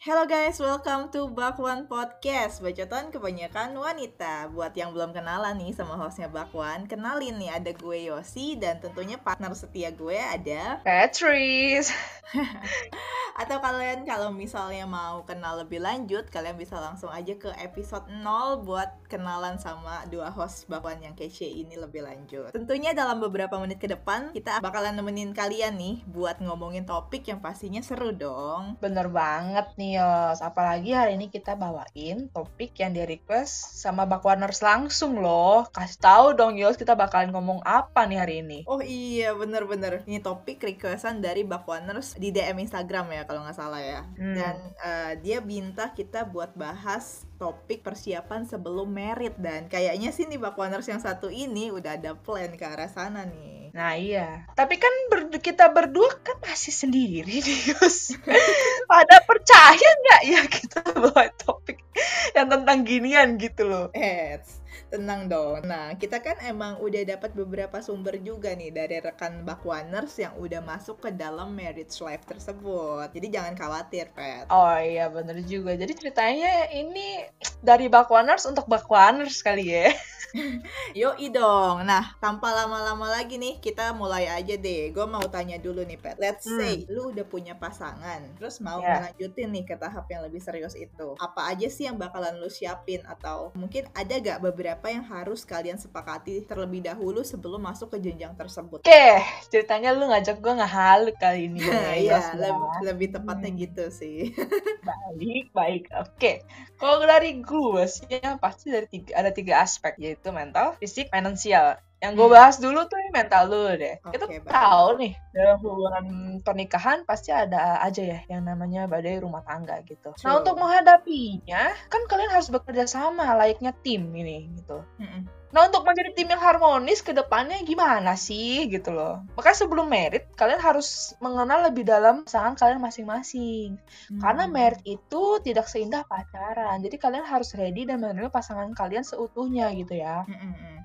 Hello guys, welcome to Bakwan Podcast. Bacotan kebanyakan wanita. Buat yang belum kenalan nih sama hostnya Bakwan Kenalin nih ada gue Yosi Dan tentunya partner setia gue ada Patrice Atau kalian kalau misalnya mau kenal lebih lanjut Kalian bisa langsung aja ke episode 0 Buat kenalan sama dua host Bakwan yang kece ini lebih lanjut Tentunya dalam beberapa menit ke depan Kita bakalan nemenin kalian nih Buat ngomongin topik yang pastinya seru dong Bener banget nih Yos. Apalagi hari ini kita bawain topik yang di request sama Bakwaners langsung loh. Kasih tahu dong Yos kita bakalan ngomong apa nih hari ini. Oh iya bener-bener Ini topik requestan dari Bakwaners di DM Instagram ya kalau nggak salah ya Hmm. Dan eh, dia minta kita buat bahas topik persiapan sebelum merit Dan kayaknya sih nih Bakwaners yang satu ini udah ada plan ke arah sana nih Nah iya. Tapi kan ber- kita berdua kan masih sendiri nih Yos. Pada percaya nggak ya kita bawa topik yang tentang ginian gitu loh. Eits, tenang dong. Nah, kita kan emang udah dapat beberapa sumber juga nih dari rekan Bakwaners yang udah masuk ke dalam marriage life tersebut. Jadi jangan khawatir, Pet. Oh iya bener juga. Jadi ceritanya ini dari Bakwaners untuk Bakwaners kali ya. Yoi dong. Nah, tanpa lama-lama lagi nih, kita mulai aja deh. Gue mau tanya dulu nih, Pet. Let's Hmm. say lu udah punya pasangan, terus mau Ya. melanjutin nih ke tahap yang lebih serius itu. Apa aja sih yang bakalan lu siapin? Atau mungkin ada gak beberapa yang harus kalian sepakati terlebih dahulu sebelum masuk ke jenjang tersebut? Oke, ceritanya lu ngajak gue ngehalu kali ini. ya, Iya, Yos, ya. lebih, lebih tepatnya Hmm. gitu sih. Baik, baik. Oke. Kalau dari gue sih yang pasti dari tiga, ada tiga aspek yaitu mental, fisik, finansial. Yang gue Hmm. bahas dulu tuh mental dulu deh. Oke, baik. tahu nih dalam hubungan pernikahan pasti ada aja ya yang namanya badai rumah tangga gitu. True. Nah untuk menghadapinya kan kalian harus bekerja sama layaknya tim ini gitu. Mm-mm. Nah untuk menjadi tim yang harmonis ke depannya gimana sih gitu loh. Makanya sebelum merit kalian harus mengenal lebih dalam pasangan kalian masing-masing. Karena Hmm. merit itu tidak seindah pacaran. Jadi kalian harus ready dan menerima pasangan kalian seutuhnya gitu ya. Mm-mm-mm.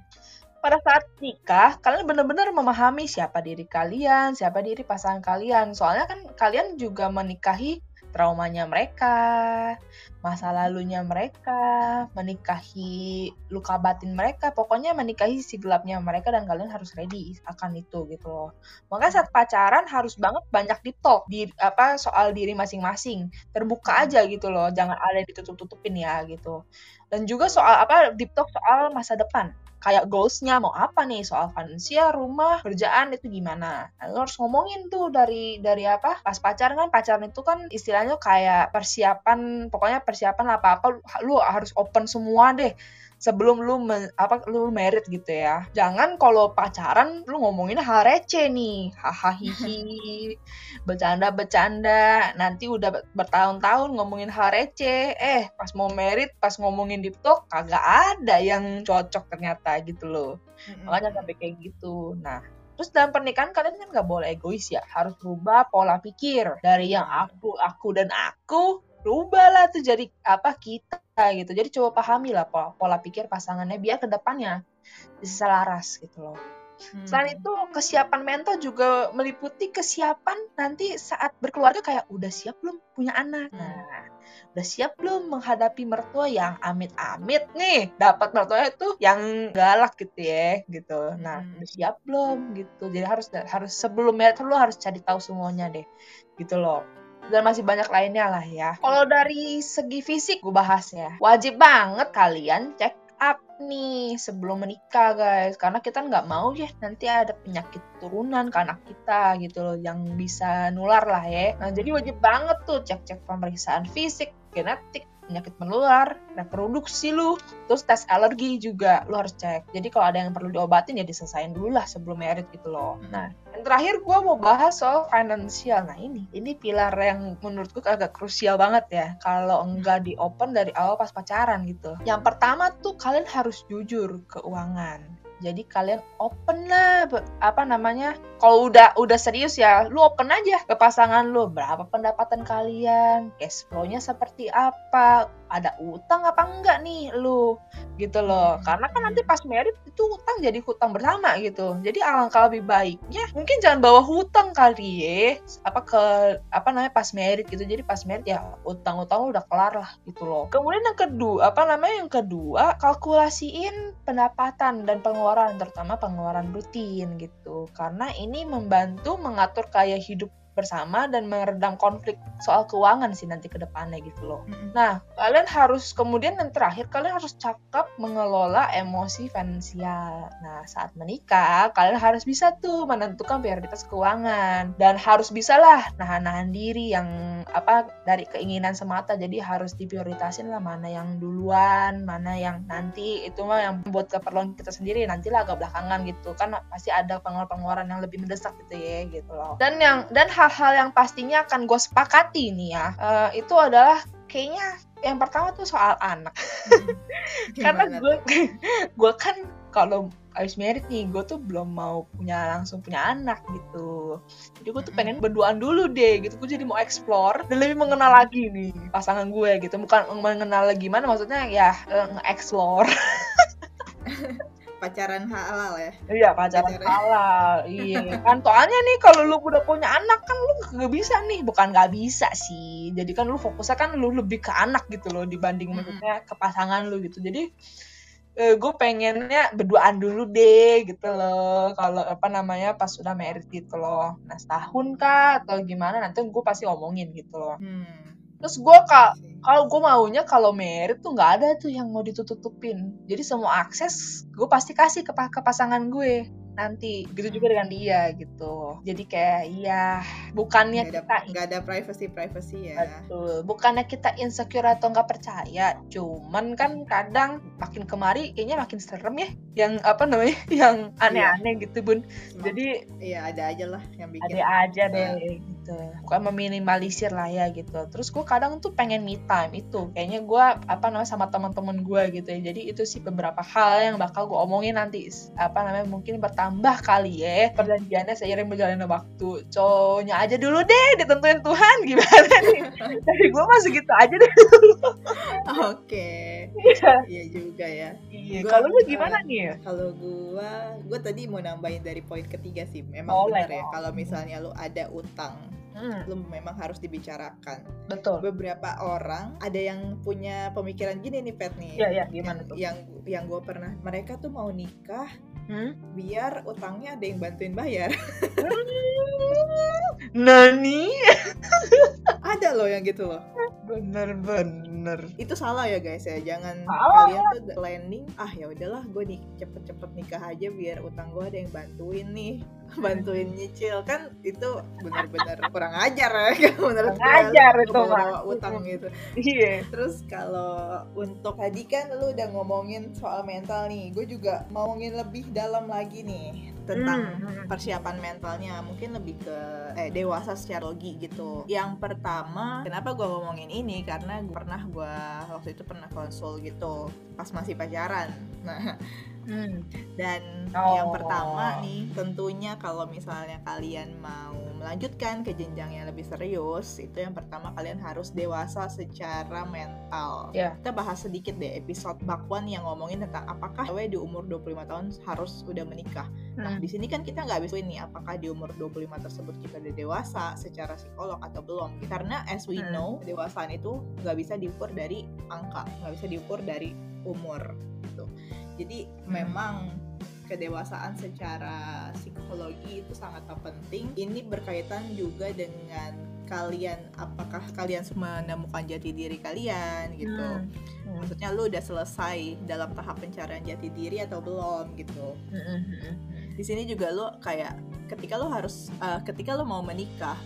Pada saat nikah, kalian benar-benar memahami siapa diri kalian, siapa diri pasangan kalian. Soalnya kan kalian juga menikahi traumanya mereka, masa lalunya mereka, menikahi luka batin mereka, pokoknya menikahi si gelapnya mereka dan kalian harus ready akan itu gitu loh. Makanya saat pacaran harus banget banyak di talk di apa soal diri masing-masing, terbuka aja gitu loh, jangan ada ditutup-tutupin ya gitu. Dan juga soal apa deep talk soal masa depan kayak goalsnya mau apa nih? Soal finansial rumah kerjaan itu gimana? Nah, lu harus ngomongin tuh dari dari apa? Pas pacaran kan pacaran itu kan istilahnya kayak persiapan pokoknya persiapan apa apa lu harus open semua deh sebelum lu men- apa lu merit gitu ya. Jangan kalau pacaran lu ngomongin hal receh nih. Hahaha hihi. Bercanda-bercanda. Nanti udah ber- bertahun-tahun ngomongin hal receh. Eh pas mau merit pas ngomongin di talk kagak ada yang cocok ternyata gitu loh. Makanya sampai kayak gitu. Nah terus dalam pernikahan kalian kan nggak boleh egois ya. Harus berubah pola pikir. Dari yang aku aku dan aku rubahlah tuh jadi apa kita gitu jadi coba pahami lah pola, pola pikir pasangannya biar ke depannya bisa selaras gitu loh Hmm. Selain itu, kesiapan mental juga meliputi kesiapan nanti saat berkeluarga kayak udah siap belum punya anak. Hmm. Nah, udah siap belum menghadapi mertua yang amit-amit nih dapat mertua itu yang galak gitu ya gitu. Nah, Hmm. udah siap belum gitu. Jadi harus harus sebelum merit lu harus cari tahu semuanya deh. Gitu loh dan masih banyak lainnya lah ya. Kalau dari segi fisik gue bahas ya, wajib banget kalian cek up nih sebelum menikah guys karena kita nggak mau ya nanti ada penyakit turunan ke anak kita gitu loh yang bisa nular lah ya nah jadi wajib banget tuh cek-cek pemeriksaan fisik genetik penyakit menular reproduksi lu terus tes alergi juga lu harus cek. Jadi kalau ada yang perlu diobatin ya diselesain dulu lah sebelum merit gitu loh. Nah yang terakhir gue mau bahas soal finansial nah ini ini pilar yang menurutku agak krusial banget ya. Kalau enggak di open dari awal pas pacaran gitu. Yang pertama tuh kalian harus jujur keuangan jadi kalian open lah apa namanya kalau udah udah serius ya lu open aja ke pasangan lu. Berapa pendapatan kalian? Cash flow-nya seperti apa ada utang apa enggak nih lu? Gitu loh. Karena kan nanti pas merit itu utang jadi hutang bersama gitu. Jadi alangkah lebih baiknya mungkin jangan bawa hutang kali ya. Apa ke apa namanya pas merit gitu. Jadi pas merit ya utang-utang lu udah kelar lah gitu loh. Kemudian yang kedua apa namanya yang kedua kalkulasiin pendapatan dan pengeluaran terutama pengeluaran rutin gitu. Karena ini membantu mengatur gaya hidup bersama dan meredam konflik soal keuangan sih nanti ke depannya gitu loh. Mm-mm. Nah, kalian harus kemudian yang terakhir kalian harus cakap mengelola emosi finansial. Nah, saat menikah kalian harus bisa tuh menentukan prioritas keuangan dan harus bisalah nahan-nahan diri yang apa dari keinginan semata. Jadi harus diprioritasin lah mana yang duluan, mana yang nanti itu mah yang buat keperluan kita sendiri nantilah agak belakangan gitu kan pasti ada pengeluaran-pengeluaran yang lebih mendesak gitu ya gitu loh. Dan yang dan hal-hal yang pastinya akan gue sepakati nih ya. Eh, itu adalah kayaknya yang pertama tuh soal anak. Karena gue gue kan kalau habis merit nih gue tuh belum mau punya langsung punya anak gitu. Jadi gue tuh pengen berduaan dulu deh gitu. Gue jadi mau explore dan lebih mengenal lagi nih pasangan gue gitu. Bukan mengenal gimana maksudnya ya eh, nge-explore pacaran halal ya Iya pacaran Pacaran. halal, iya kan. Soalnya nih kalau lu udah punya anak kan lu nggak bisa nih, bukan nggak bisa sih. Jadi kan lu fokusnya kan lu lebih ke anak gitu loh dibanding Mm-mm. maksudnya ke pasangan lu gitu. Jadi gue pengennya berduaan dulu deh gitu loh. Kalau apa namanya pas sudah merit gitu loh. Nah setahun kah atau gimana nanti gue pasti omongin gitu loh. hmm. Terus gue kak kalau gue maunya kalau merit tuh nggak ada tuh yang mau ditutup-tutupin. Jadi semua akses gue pasti kasih ke, ke pasangan gue. Nanti gitu juga dengan dia gitu. Jadi kayak iya bukannya nggak ada kita nggak ada privacy privacy ya. Betul. Bukannya kita insecure atau nggak percaya, cuman kan kadang makin kemari kayaknya makin serem ya, yang apa namanya, yang aneh-aneh gitu bun. Jadi iya ada aja lah yang bikin ada aja Iya. deh gitu. Bukan meminimalisir lah ya gitu. Terus gue kadang tuh pengen me time itu, kayaknya gue apa namanya sama teman-teman gue gitu ya. Jadi itu sih beberapa hal yang bakal gue omongin nanti, apa namanya mungkin bertambah kali ya perjanjiannya seiring berjalannya waktu. Cowoknya aja dulu deh ditentuin Tuhan gimana nih. Dari gue masih gitu aja deh. oke iya juga ya Iya. Kalau lu gimana nih? kalau gua gua tadi mau nambahin dari poin ketiga sih memang Boleh. benar ya kalau misalnya lu ada utang Hmm, lu memang harus dibicarakan betul. beberapa orang ada yang punya pemikiran gini nih Pet nih Iya, iya, gimana yang, tuh? yang yang gue pernah mereka tuh mau nikah Hmm? biar utangnya ada yang bantuin bayar Nani? ada loh yang gitu loh Bener-bener. Itu salah ya guys ya jangan Salah. kalian tuh planning ah ya udahlah gue nih cepet-cepet nikah aja biar utang gue ada yang bantuin nih bantuin nyicil kan itu benar-benar kurang ajar ya menurut Kurang gue ajar itu, Mak. utang gitu Iya. terus kalau untuk tadi kan lu udah ngomongin soal mental nih gue juga mau ngomongin lebih dalam lagi nih tentang Hmm, hmm. persiapan mentalnya mungkin lebih ke eh dewasa secara logi gitu. Yang pertama, kenapa gue ngomongin ini karena gua pernah gue waktu itu pernah konsul gitu pas masih pacaran. Nah, Hmm. dan Oh. yang pertama nih tentunya kalau misalnya kalian mau melanjutkan ke jenjang yang lebih serius, itu yang pertama kalian harus dewasa secara mental. Ya. Kita bahas sedikit deh episode bakwan yang ngomongin tentang apakah cewek di umur 25 tahun harus udah menikah. Nah, Hmm. di sini kan kita nggak bisa nih apakah di umur 25 tersebut kita udah dewasa secara psikolog atau belum. Karena as we Hmm. know, dewasaan itu nggak bisa diukur dari angka, nggak bisa diukur dari umur gitu. Jadi Hmm. memang kedewasaan secara psikologi itu sangat penting. Ini berkaitan juga dengan kalian apakah kalian menemukan jati diri kalian gitu. Hmm. Hmm. Maksudnya lu udah selesai dalam tahap pencarian jati diri atau belum gitu Hmm, hmm, hmm. di sini juga lo kayak ketika lo harus uh, ketika lo mau menikah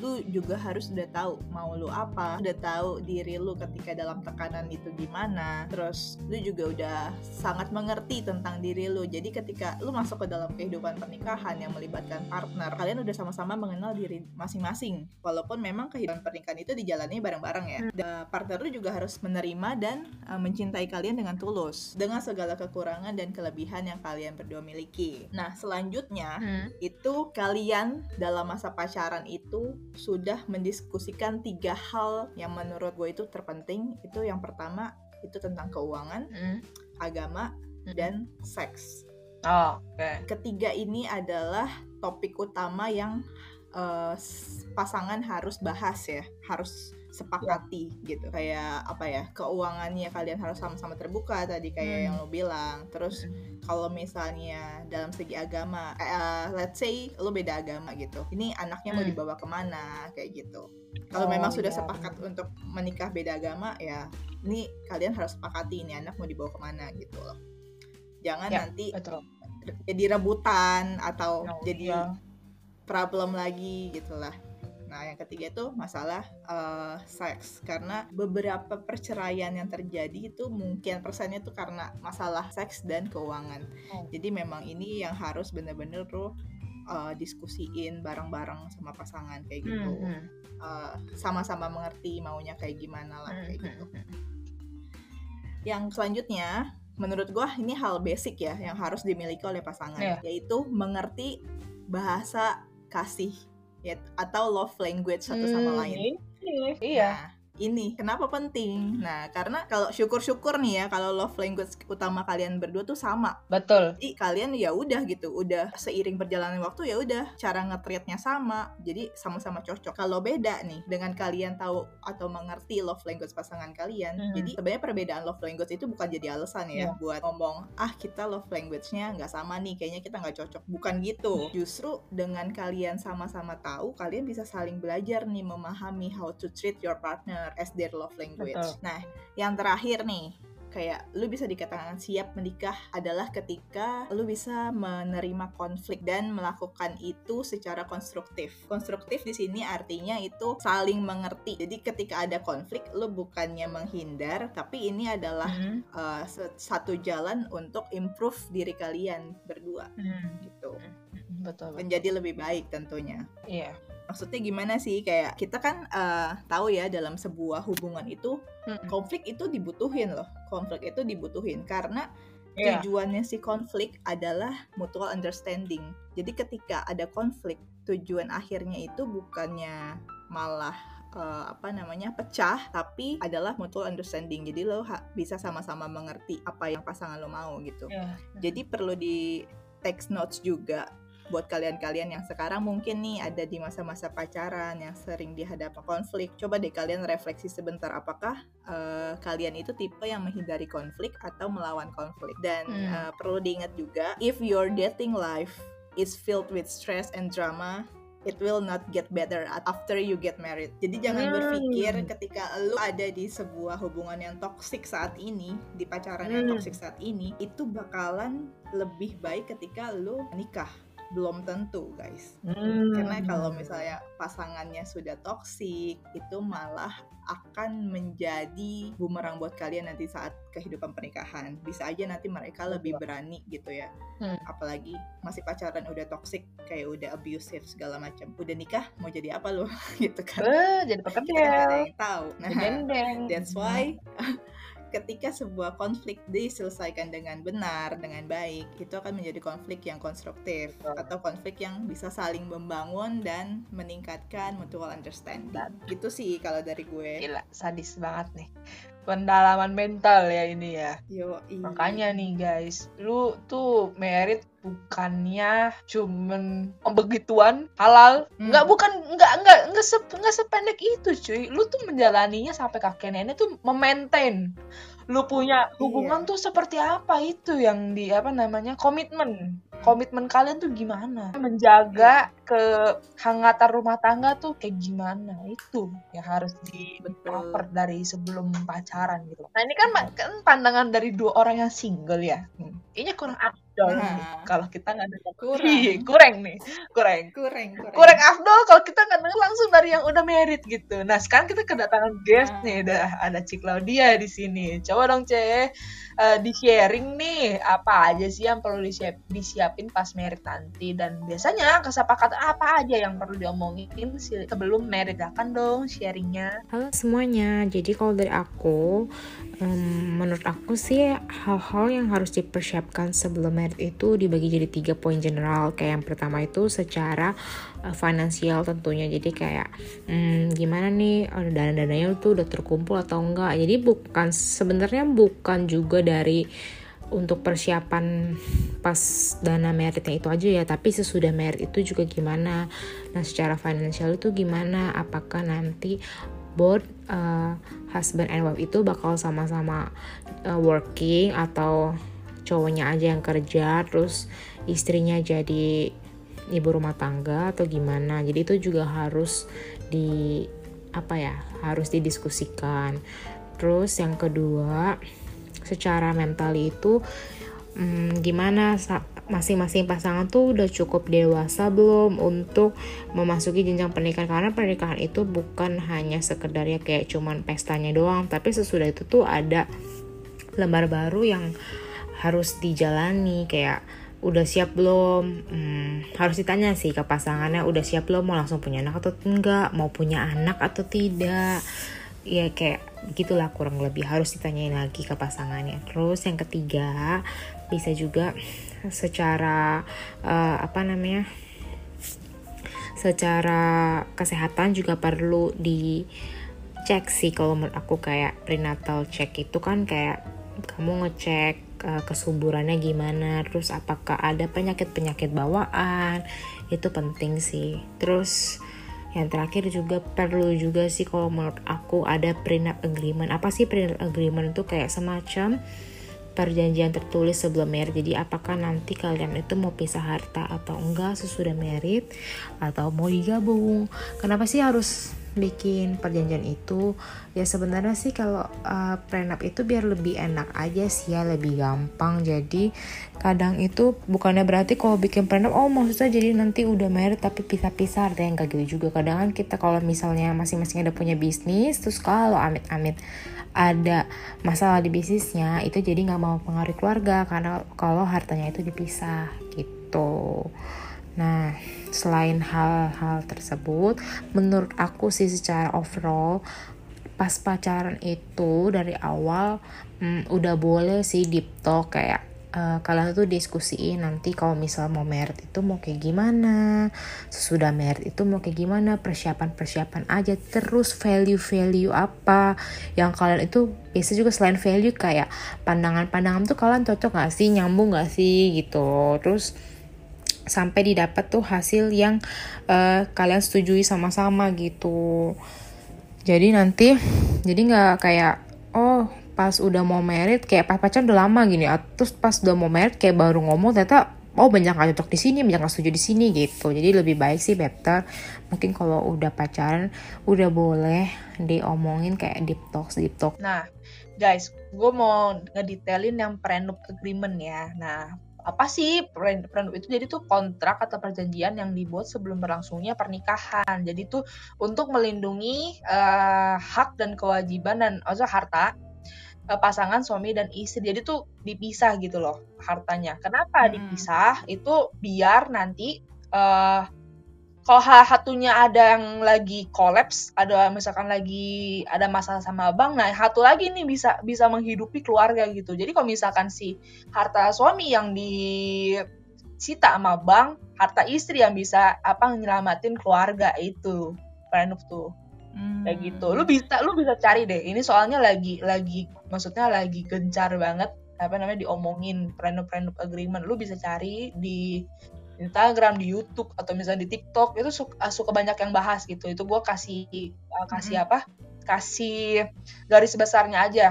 lu juga harus udah tahu mau lu apa udah tahu diri lu ketika dalam tekanan itu gimana. Terus lu juga udah sangat mengerti tentang diri lu. Jadi ketika lu masuk ke dalam kehidupan pernikahan yang melibatkan partner kalian udah sama-sama mengenal diri masing-masing. Walaupun memang kehidupan pernikahan itu dijalani bareng-bareng ya. Da- partner lu juga harus menerima dan uh, mencintai kalian dengan tulus dengan segala kekurangan dan kelebihan yang kalian berdua miliki. Nah selanjutnya Hmm. itu kalian dalam masa pacaran itu sudah mendiskusikan tiga hal yang menurut gue itu terpenting. Itu yang pertama itu tentang keuangan, Hmm. agama, Hmm. dan seks. Oh, oke. Ketiga ini adalah topik utama yang eh, pasangan harus bahas ya, harus sepakati gitu. Kayak apa ya? Keuangannya kalian harus sama-sama terbuka tadi kayak Hmm. yang lo bilang. Terus kalau misalnya dalam segi agama, eh, let's say lo beda agama gitu, ini anaknya mau Hmm. dibawa ke mana kayak gitu. Kalau Oh, memang sudah iya, sepakat untuk menikah beda agama, ya ini kalian harus sepakati ini anak mau dibawa ke mana gitu loh. Jangan Ya, nanti Betul. jadi rebutan atau Oh, jadi iya. Problem lagi gitulah. Nah, yang ketiga itu masalah eh, seks karena beberapa perceraian yang terjadi itu mungkin persennya itu karena masalah seks dan keuangan. Oh. Jadi memang ini yang harus bener-bener lo eh, diskusiin bareng-bareng sama pasangan kayak gitu. Hmm, hmm. Eh, sama-sama mengerti maunya kayak gimana lah Hmm, kayak hmm, gitu. hmm. Yang selanjutnya, menurut gua ini hal basic ya yang harus dimiliki oleh pasangan, Iya. yaitu mengerti bahasa kasih ya, atau love language satu sama Hmm, lain. ini, Iya. Nah, ini kenapa penting? Nah, karena kalau syukur-syukur nih ya kalau love language utama kalian berdua tuh sama. Betul. Jadi kalian ya udah gitu, udah seiring berjalannya waktu ya udah cara nge-treatnya sama. Jadi sama-sama cocok. Kalau beda nih dengan kalian tahu atau mengerti love language pasangan kalian. Mhm. Jadi sebenarnya perbedaan love language itu bukan jadi alasan ya Iya. buat ngomong ah kita love language-nya nggak sama nih, kayaknya kita nggak cocok. Bukan gitu. Justru dengan kalian sama-sama tahu, kalian bisa saling belajar nih memahami how to treat your partner as their love language. Betul. Nah, yang terakhir nih kayak lu bisa dikatakan siap menikah adalah ketika lu bisa menerima konflik dan melakukan itu secara konstruktif. Konstruktif di sini artinya itu saling mengerti. Jadi ketika ada konflik lu bukannya menghindar, tapi ini adalah Hmm, uh, satu jalan untuk improve diri kalian berdua hmm. gitu. Betul. betul. Menjadi lebih baik tentunya. Iya. Maksudnya gimana sih kayak kita kan uh, tahu ya dalam sebuah hubungan itu Hmm. konflik itu dibutuhin loh. Konflik itu dibutuhin karena Iya. tujuannya si konflik adalah mutual understanding. Jadi ketika ada konflik, tujuan akhirnya itu bukannya malah eh, apa namanya pecah, tapi adalah mutual understanding. Jadi lo bisa sama-sama mengerti apa yang pasangan lo mau gitu. Iya. Jadi perlu di text notes juga buat kalian-kalian yang sekarang mungkin nih ada di masa-masa pacaran yang sering dihadapi konflik. Coba deh kalian refleksi sebentar apakah eh, kalian itu tipe yang menghindari konflik atau melawan konflik. Dan Hmm. eh, perlu diingat juga if your dating life is filled with stress and drama it will not get better after you get married. Jadi jangan Hmm. berpikir ketika lu ada di sebuah hubungan yang toksik saat ini, di pacaran yang Hmm. toksik saat ini, itu bakalan lebih baik ketika lu menikah. Belum tentu, guys. Hmm. Karena kalau misalnya pasangannya sudah toksik, itu malah akan menjadi bumerang buat kalian nanti saat kehidupan pernikahan. Bisa aja nanti mereka lebih berani gitu ya. Hmm. Apalagi masih pacaran udah toksik, kayak udah abusive segala macam. Udah nikah mau jadi apa lo gitu kan? Eh, jadi Kita nggak ada pekerja. yang tahu. Nah, Dendeng. That's why ketika sebuah konflik diselesaikan dengan benar, dengan baik, itu akan menjadi konflik yang konstruktif Betul. atau konflik yang bisa saling membangun dan meningkatkan mutual understanding. Gitu sih kalau dari gue. Gila, sadis banget nih. Pendalaman mental ya ini ya. Yo, Makanya nih guys, lu tuh merit bukannya cuman begituan halal, Hmm. nggak bukan nggak nggak nggak sep, nggak sependek itu cuy. Lu tuh menjalaninya sampai kakek nenek tuh memaintain. Lu punya hubungan Iya. tuh seperti apa itu yang di apa namanya komitmen. Komitmen kalian tuh gimana? Menjaga kehangatan rumah tangga tuh kayak gimana itu yang harus di Betul. cover dari sebelum pacaran gitu. Nah ini kan, kan pandangan dari dua orang yang single ya. Hmm. Kayaknya kurang afdol Nah. nih kalau kita nggak dengar. Kurang. Ih, kurang nih, kurang. kurang, kurang. Kurang afdol kalau kita nggak dengar langsung dari yang udah married gitu. Nah sekarang kita kedatangan guest Nah. nih, ada ada Cik Claudia di sini. Coba dong Cek, eh, di sharing nih apa aja sih yang perlu disiap, disiapin pas married nanti dan biasanya kesepakatan apa aja yang perlu diomongin sebelum married akan dong sharingnya. Halo semuanya, jadi kalau dari aku, em, menurut aku sih hal-hal yang harus dipersiapkan sebelum merit itu dibagi jadi tiga poin general. Kayak yang pertama itu secara uh, finansial tentunya. Jadi kayak hmm, gimana nih dana-dananya itu udah terkumpul atau enggak. Jadi bukan sebenarnya bukan juga dari untuk persiapan pas dana meritnya itu aja ya tapi sesudah merit itu juga gimana nah secara finansial itu gimana apakah nanti both uh, husband and wife itu bakal sama-sama uh, working atau cowoknya aja yang kerja terus istrinya jadi ibu rumah tangga atau gimana. Jadi itu juga harus di apa ya harus didiskusikan. Terus yang kedua secara mental itu hmm, gimana masing-masing pasangan tuh udah cukup dewasa belum untuk memasuki jenjang pernikahan? Karena pernikahan itu bukan hanya sekedar ya kayak cuman pestanya doang tapi sesudah itu tuh ada lembar baru yang harus dijalani kayak udah siap belum? Hmm, harus ditanya sih ke pasangannya udah siap belum? Mau langsung punya anak atau enggak? Mau punya anak atau tidak? Ya kayak gitulah kurang lebih harus ditanyain lagi ke pasangannya. Terus yang ketiga bisa juga secara uh, apa namanya secara kesehatan juga perlu dicek sih. Kalau menurut aku kayak prenatal check itu kan kayak kamu ngecek uh, kesuburannya gimana terus apakah ada penyakit-penyakit bawaan itu penting sih. Terus yang terakhir juga perlu juga sih kalau menurut aku ada prenup agreement. Apa sih prenup agreement? Itu kayak semacam perjanjian tertulis sebelum merit. Jadi apakah nanti kalian itu mau pisah harta atau enggak sesudah merit atau mau digabung. Kenapa sih harus bikin perjanjian itu ya sebenarnya sih kalau uh, prenup itu biar lebih enak aja sih ya lebih gampang. Jadi kadang itu bukannya berarti kalau bikin prenup oh maksudnya jadi nanti udah married tapi pisah-pisah yang kayak gitu juga. Kadang kan kita kalau misalnya masing-masing ada punya bisnis terus kalau amit-amit ada masalah di bisnisnya itu jadi nggak mau pengaruh keluarga karena kalau hartanya itu dipisah gitu Nah, selain hal-hal tersebut, menurut aku sih secara overall pas pacaran itu dari awal hmm, udah boleh sih deep talk kayak uh, kalian tuh diskusiin nanti kalau misal mau merit itu mau kayak gimana sesudah merit itu mau kayak gimana persiapan-persiapan aja terus value-value apa yang kalian itu biasa juga selain value kayak pandangan-pandangan tuh kalian cocok gak sih nyambung gak sih gitu. Terus sampai didapat tuh hasil yang uh, kalian setujui sama-sama gitu. Jadi nanti jadi nggak kayak oh pas udah mau merit kayak pas pacaran udah lama gini terus pas udah mau merit kayak baru ngomong ternyata oh banyak gak cocok di sini banyak gak setuju di sini gitu. Jadi lebih baik sih better. Mungkin kalau udah pacaran udah boleh diomongin kayak deep talk deep talk nah guys gue mau ngedetailin yang prenup agreement ya. Nah apa sih prenup itu jadi tuh kontrak atau perjanjian yang dibuat sebelum berlangsungnya pernikahan. Jadi tuh untuk melindungi uh, hak dan kewajiban dan also harta uh, pasangan suami dan istri. Jadi tuh dipisah gitu loh hartanya. Kenapa hmm. dipisah? Itu biar nanti uh, kalau satunya ada yang lagi kolaps, ada misalkan lagi ada masalah sama abang, nah satu lagi nih bisa bisa menghidupi keluarga gitu. Jadi kalau misalkan si harta suami yang disita sama bang, harta istri yang bisa apa nyelamatin keluarga itu, prenup tuh. Hmm. Kayak gitu. Lu bisa lu bisa cari deh. Ini soalnya lagi lagi maksudnya lagi gencar banget apa namanya diomongin prenup prenup agreement. Lu bisa cari di Instagram, di YouTube atau misalnya di TikTok itu suka, ah, suka banyak yang bahas gitu. Itu gue kasih uh, kasih mm-hmm. apa? Kasih garis besarnya aja.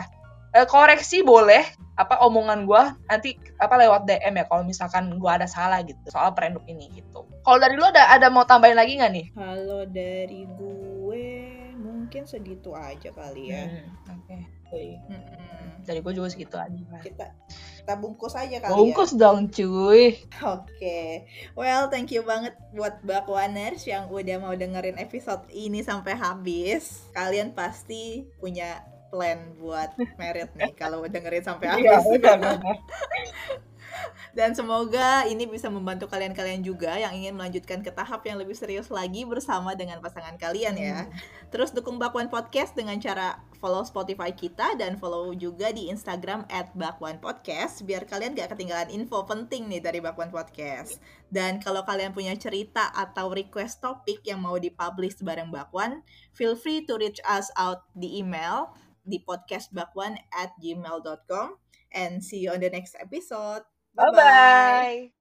Eh, koreksi boleh apa omongan gue nanti apa lewat DM ya kalau misalkan gue ada salah gitu soal prenup ini gitu. Kalau dari lu ada ada mau tambahin lagi nggak nih? Kalau dari gue mungkin segitu aja kali ya. Hmm, Oke. Okay. Hmm. Dari gue juga segitu aja. Kita kita bungkus aja kali bungkus ya. dong cuy oke okay. well thank you banget buat Bakwaners yang udah mau dengerin episode ini sampai habis kalian pasti punya plan buat merit nih kalau dengerin sampai iya, habis Dan semoga ini bisa membantu kalian-kalian juga yang ingin melanjutkan ke tahap yang lebih serius lagi bersama dengan pasangan kalian ya. Hmm. Terus dukung Bakwan Podcast dengan cara follow Spotify kita dan follow juga di Instagram at Bakwan Podcast biar kalian gak ketinggalan info penting nih dari Bakwan Podcast. Dan kalau kalian punya cerita atau request topik yang mau dipublish bareng Bakwan, feel free to reach us out di email di podcastbakwan at gmail.com and see you on the next episode. Bye-bye.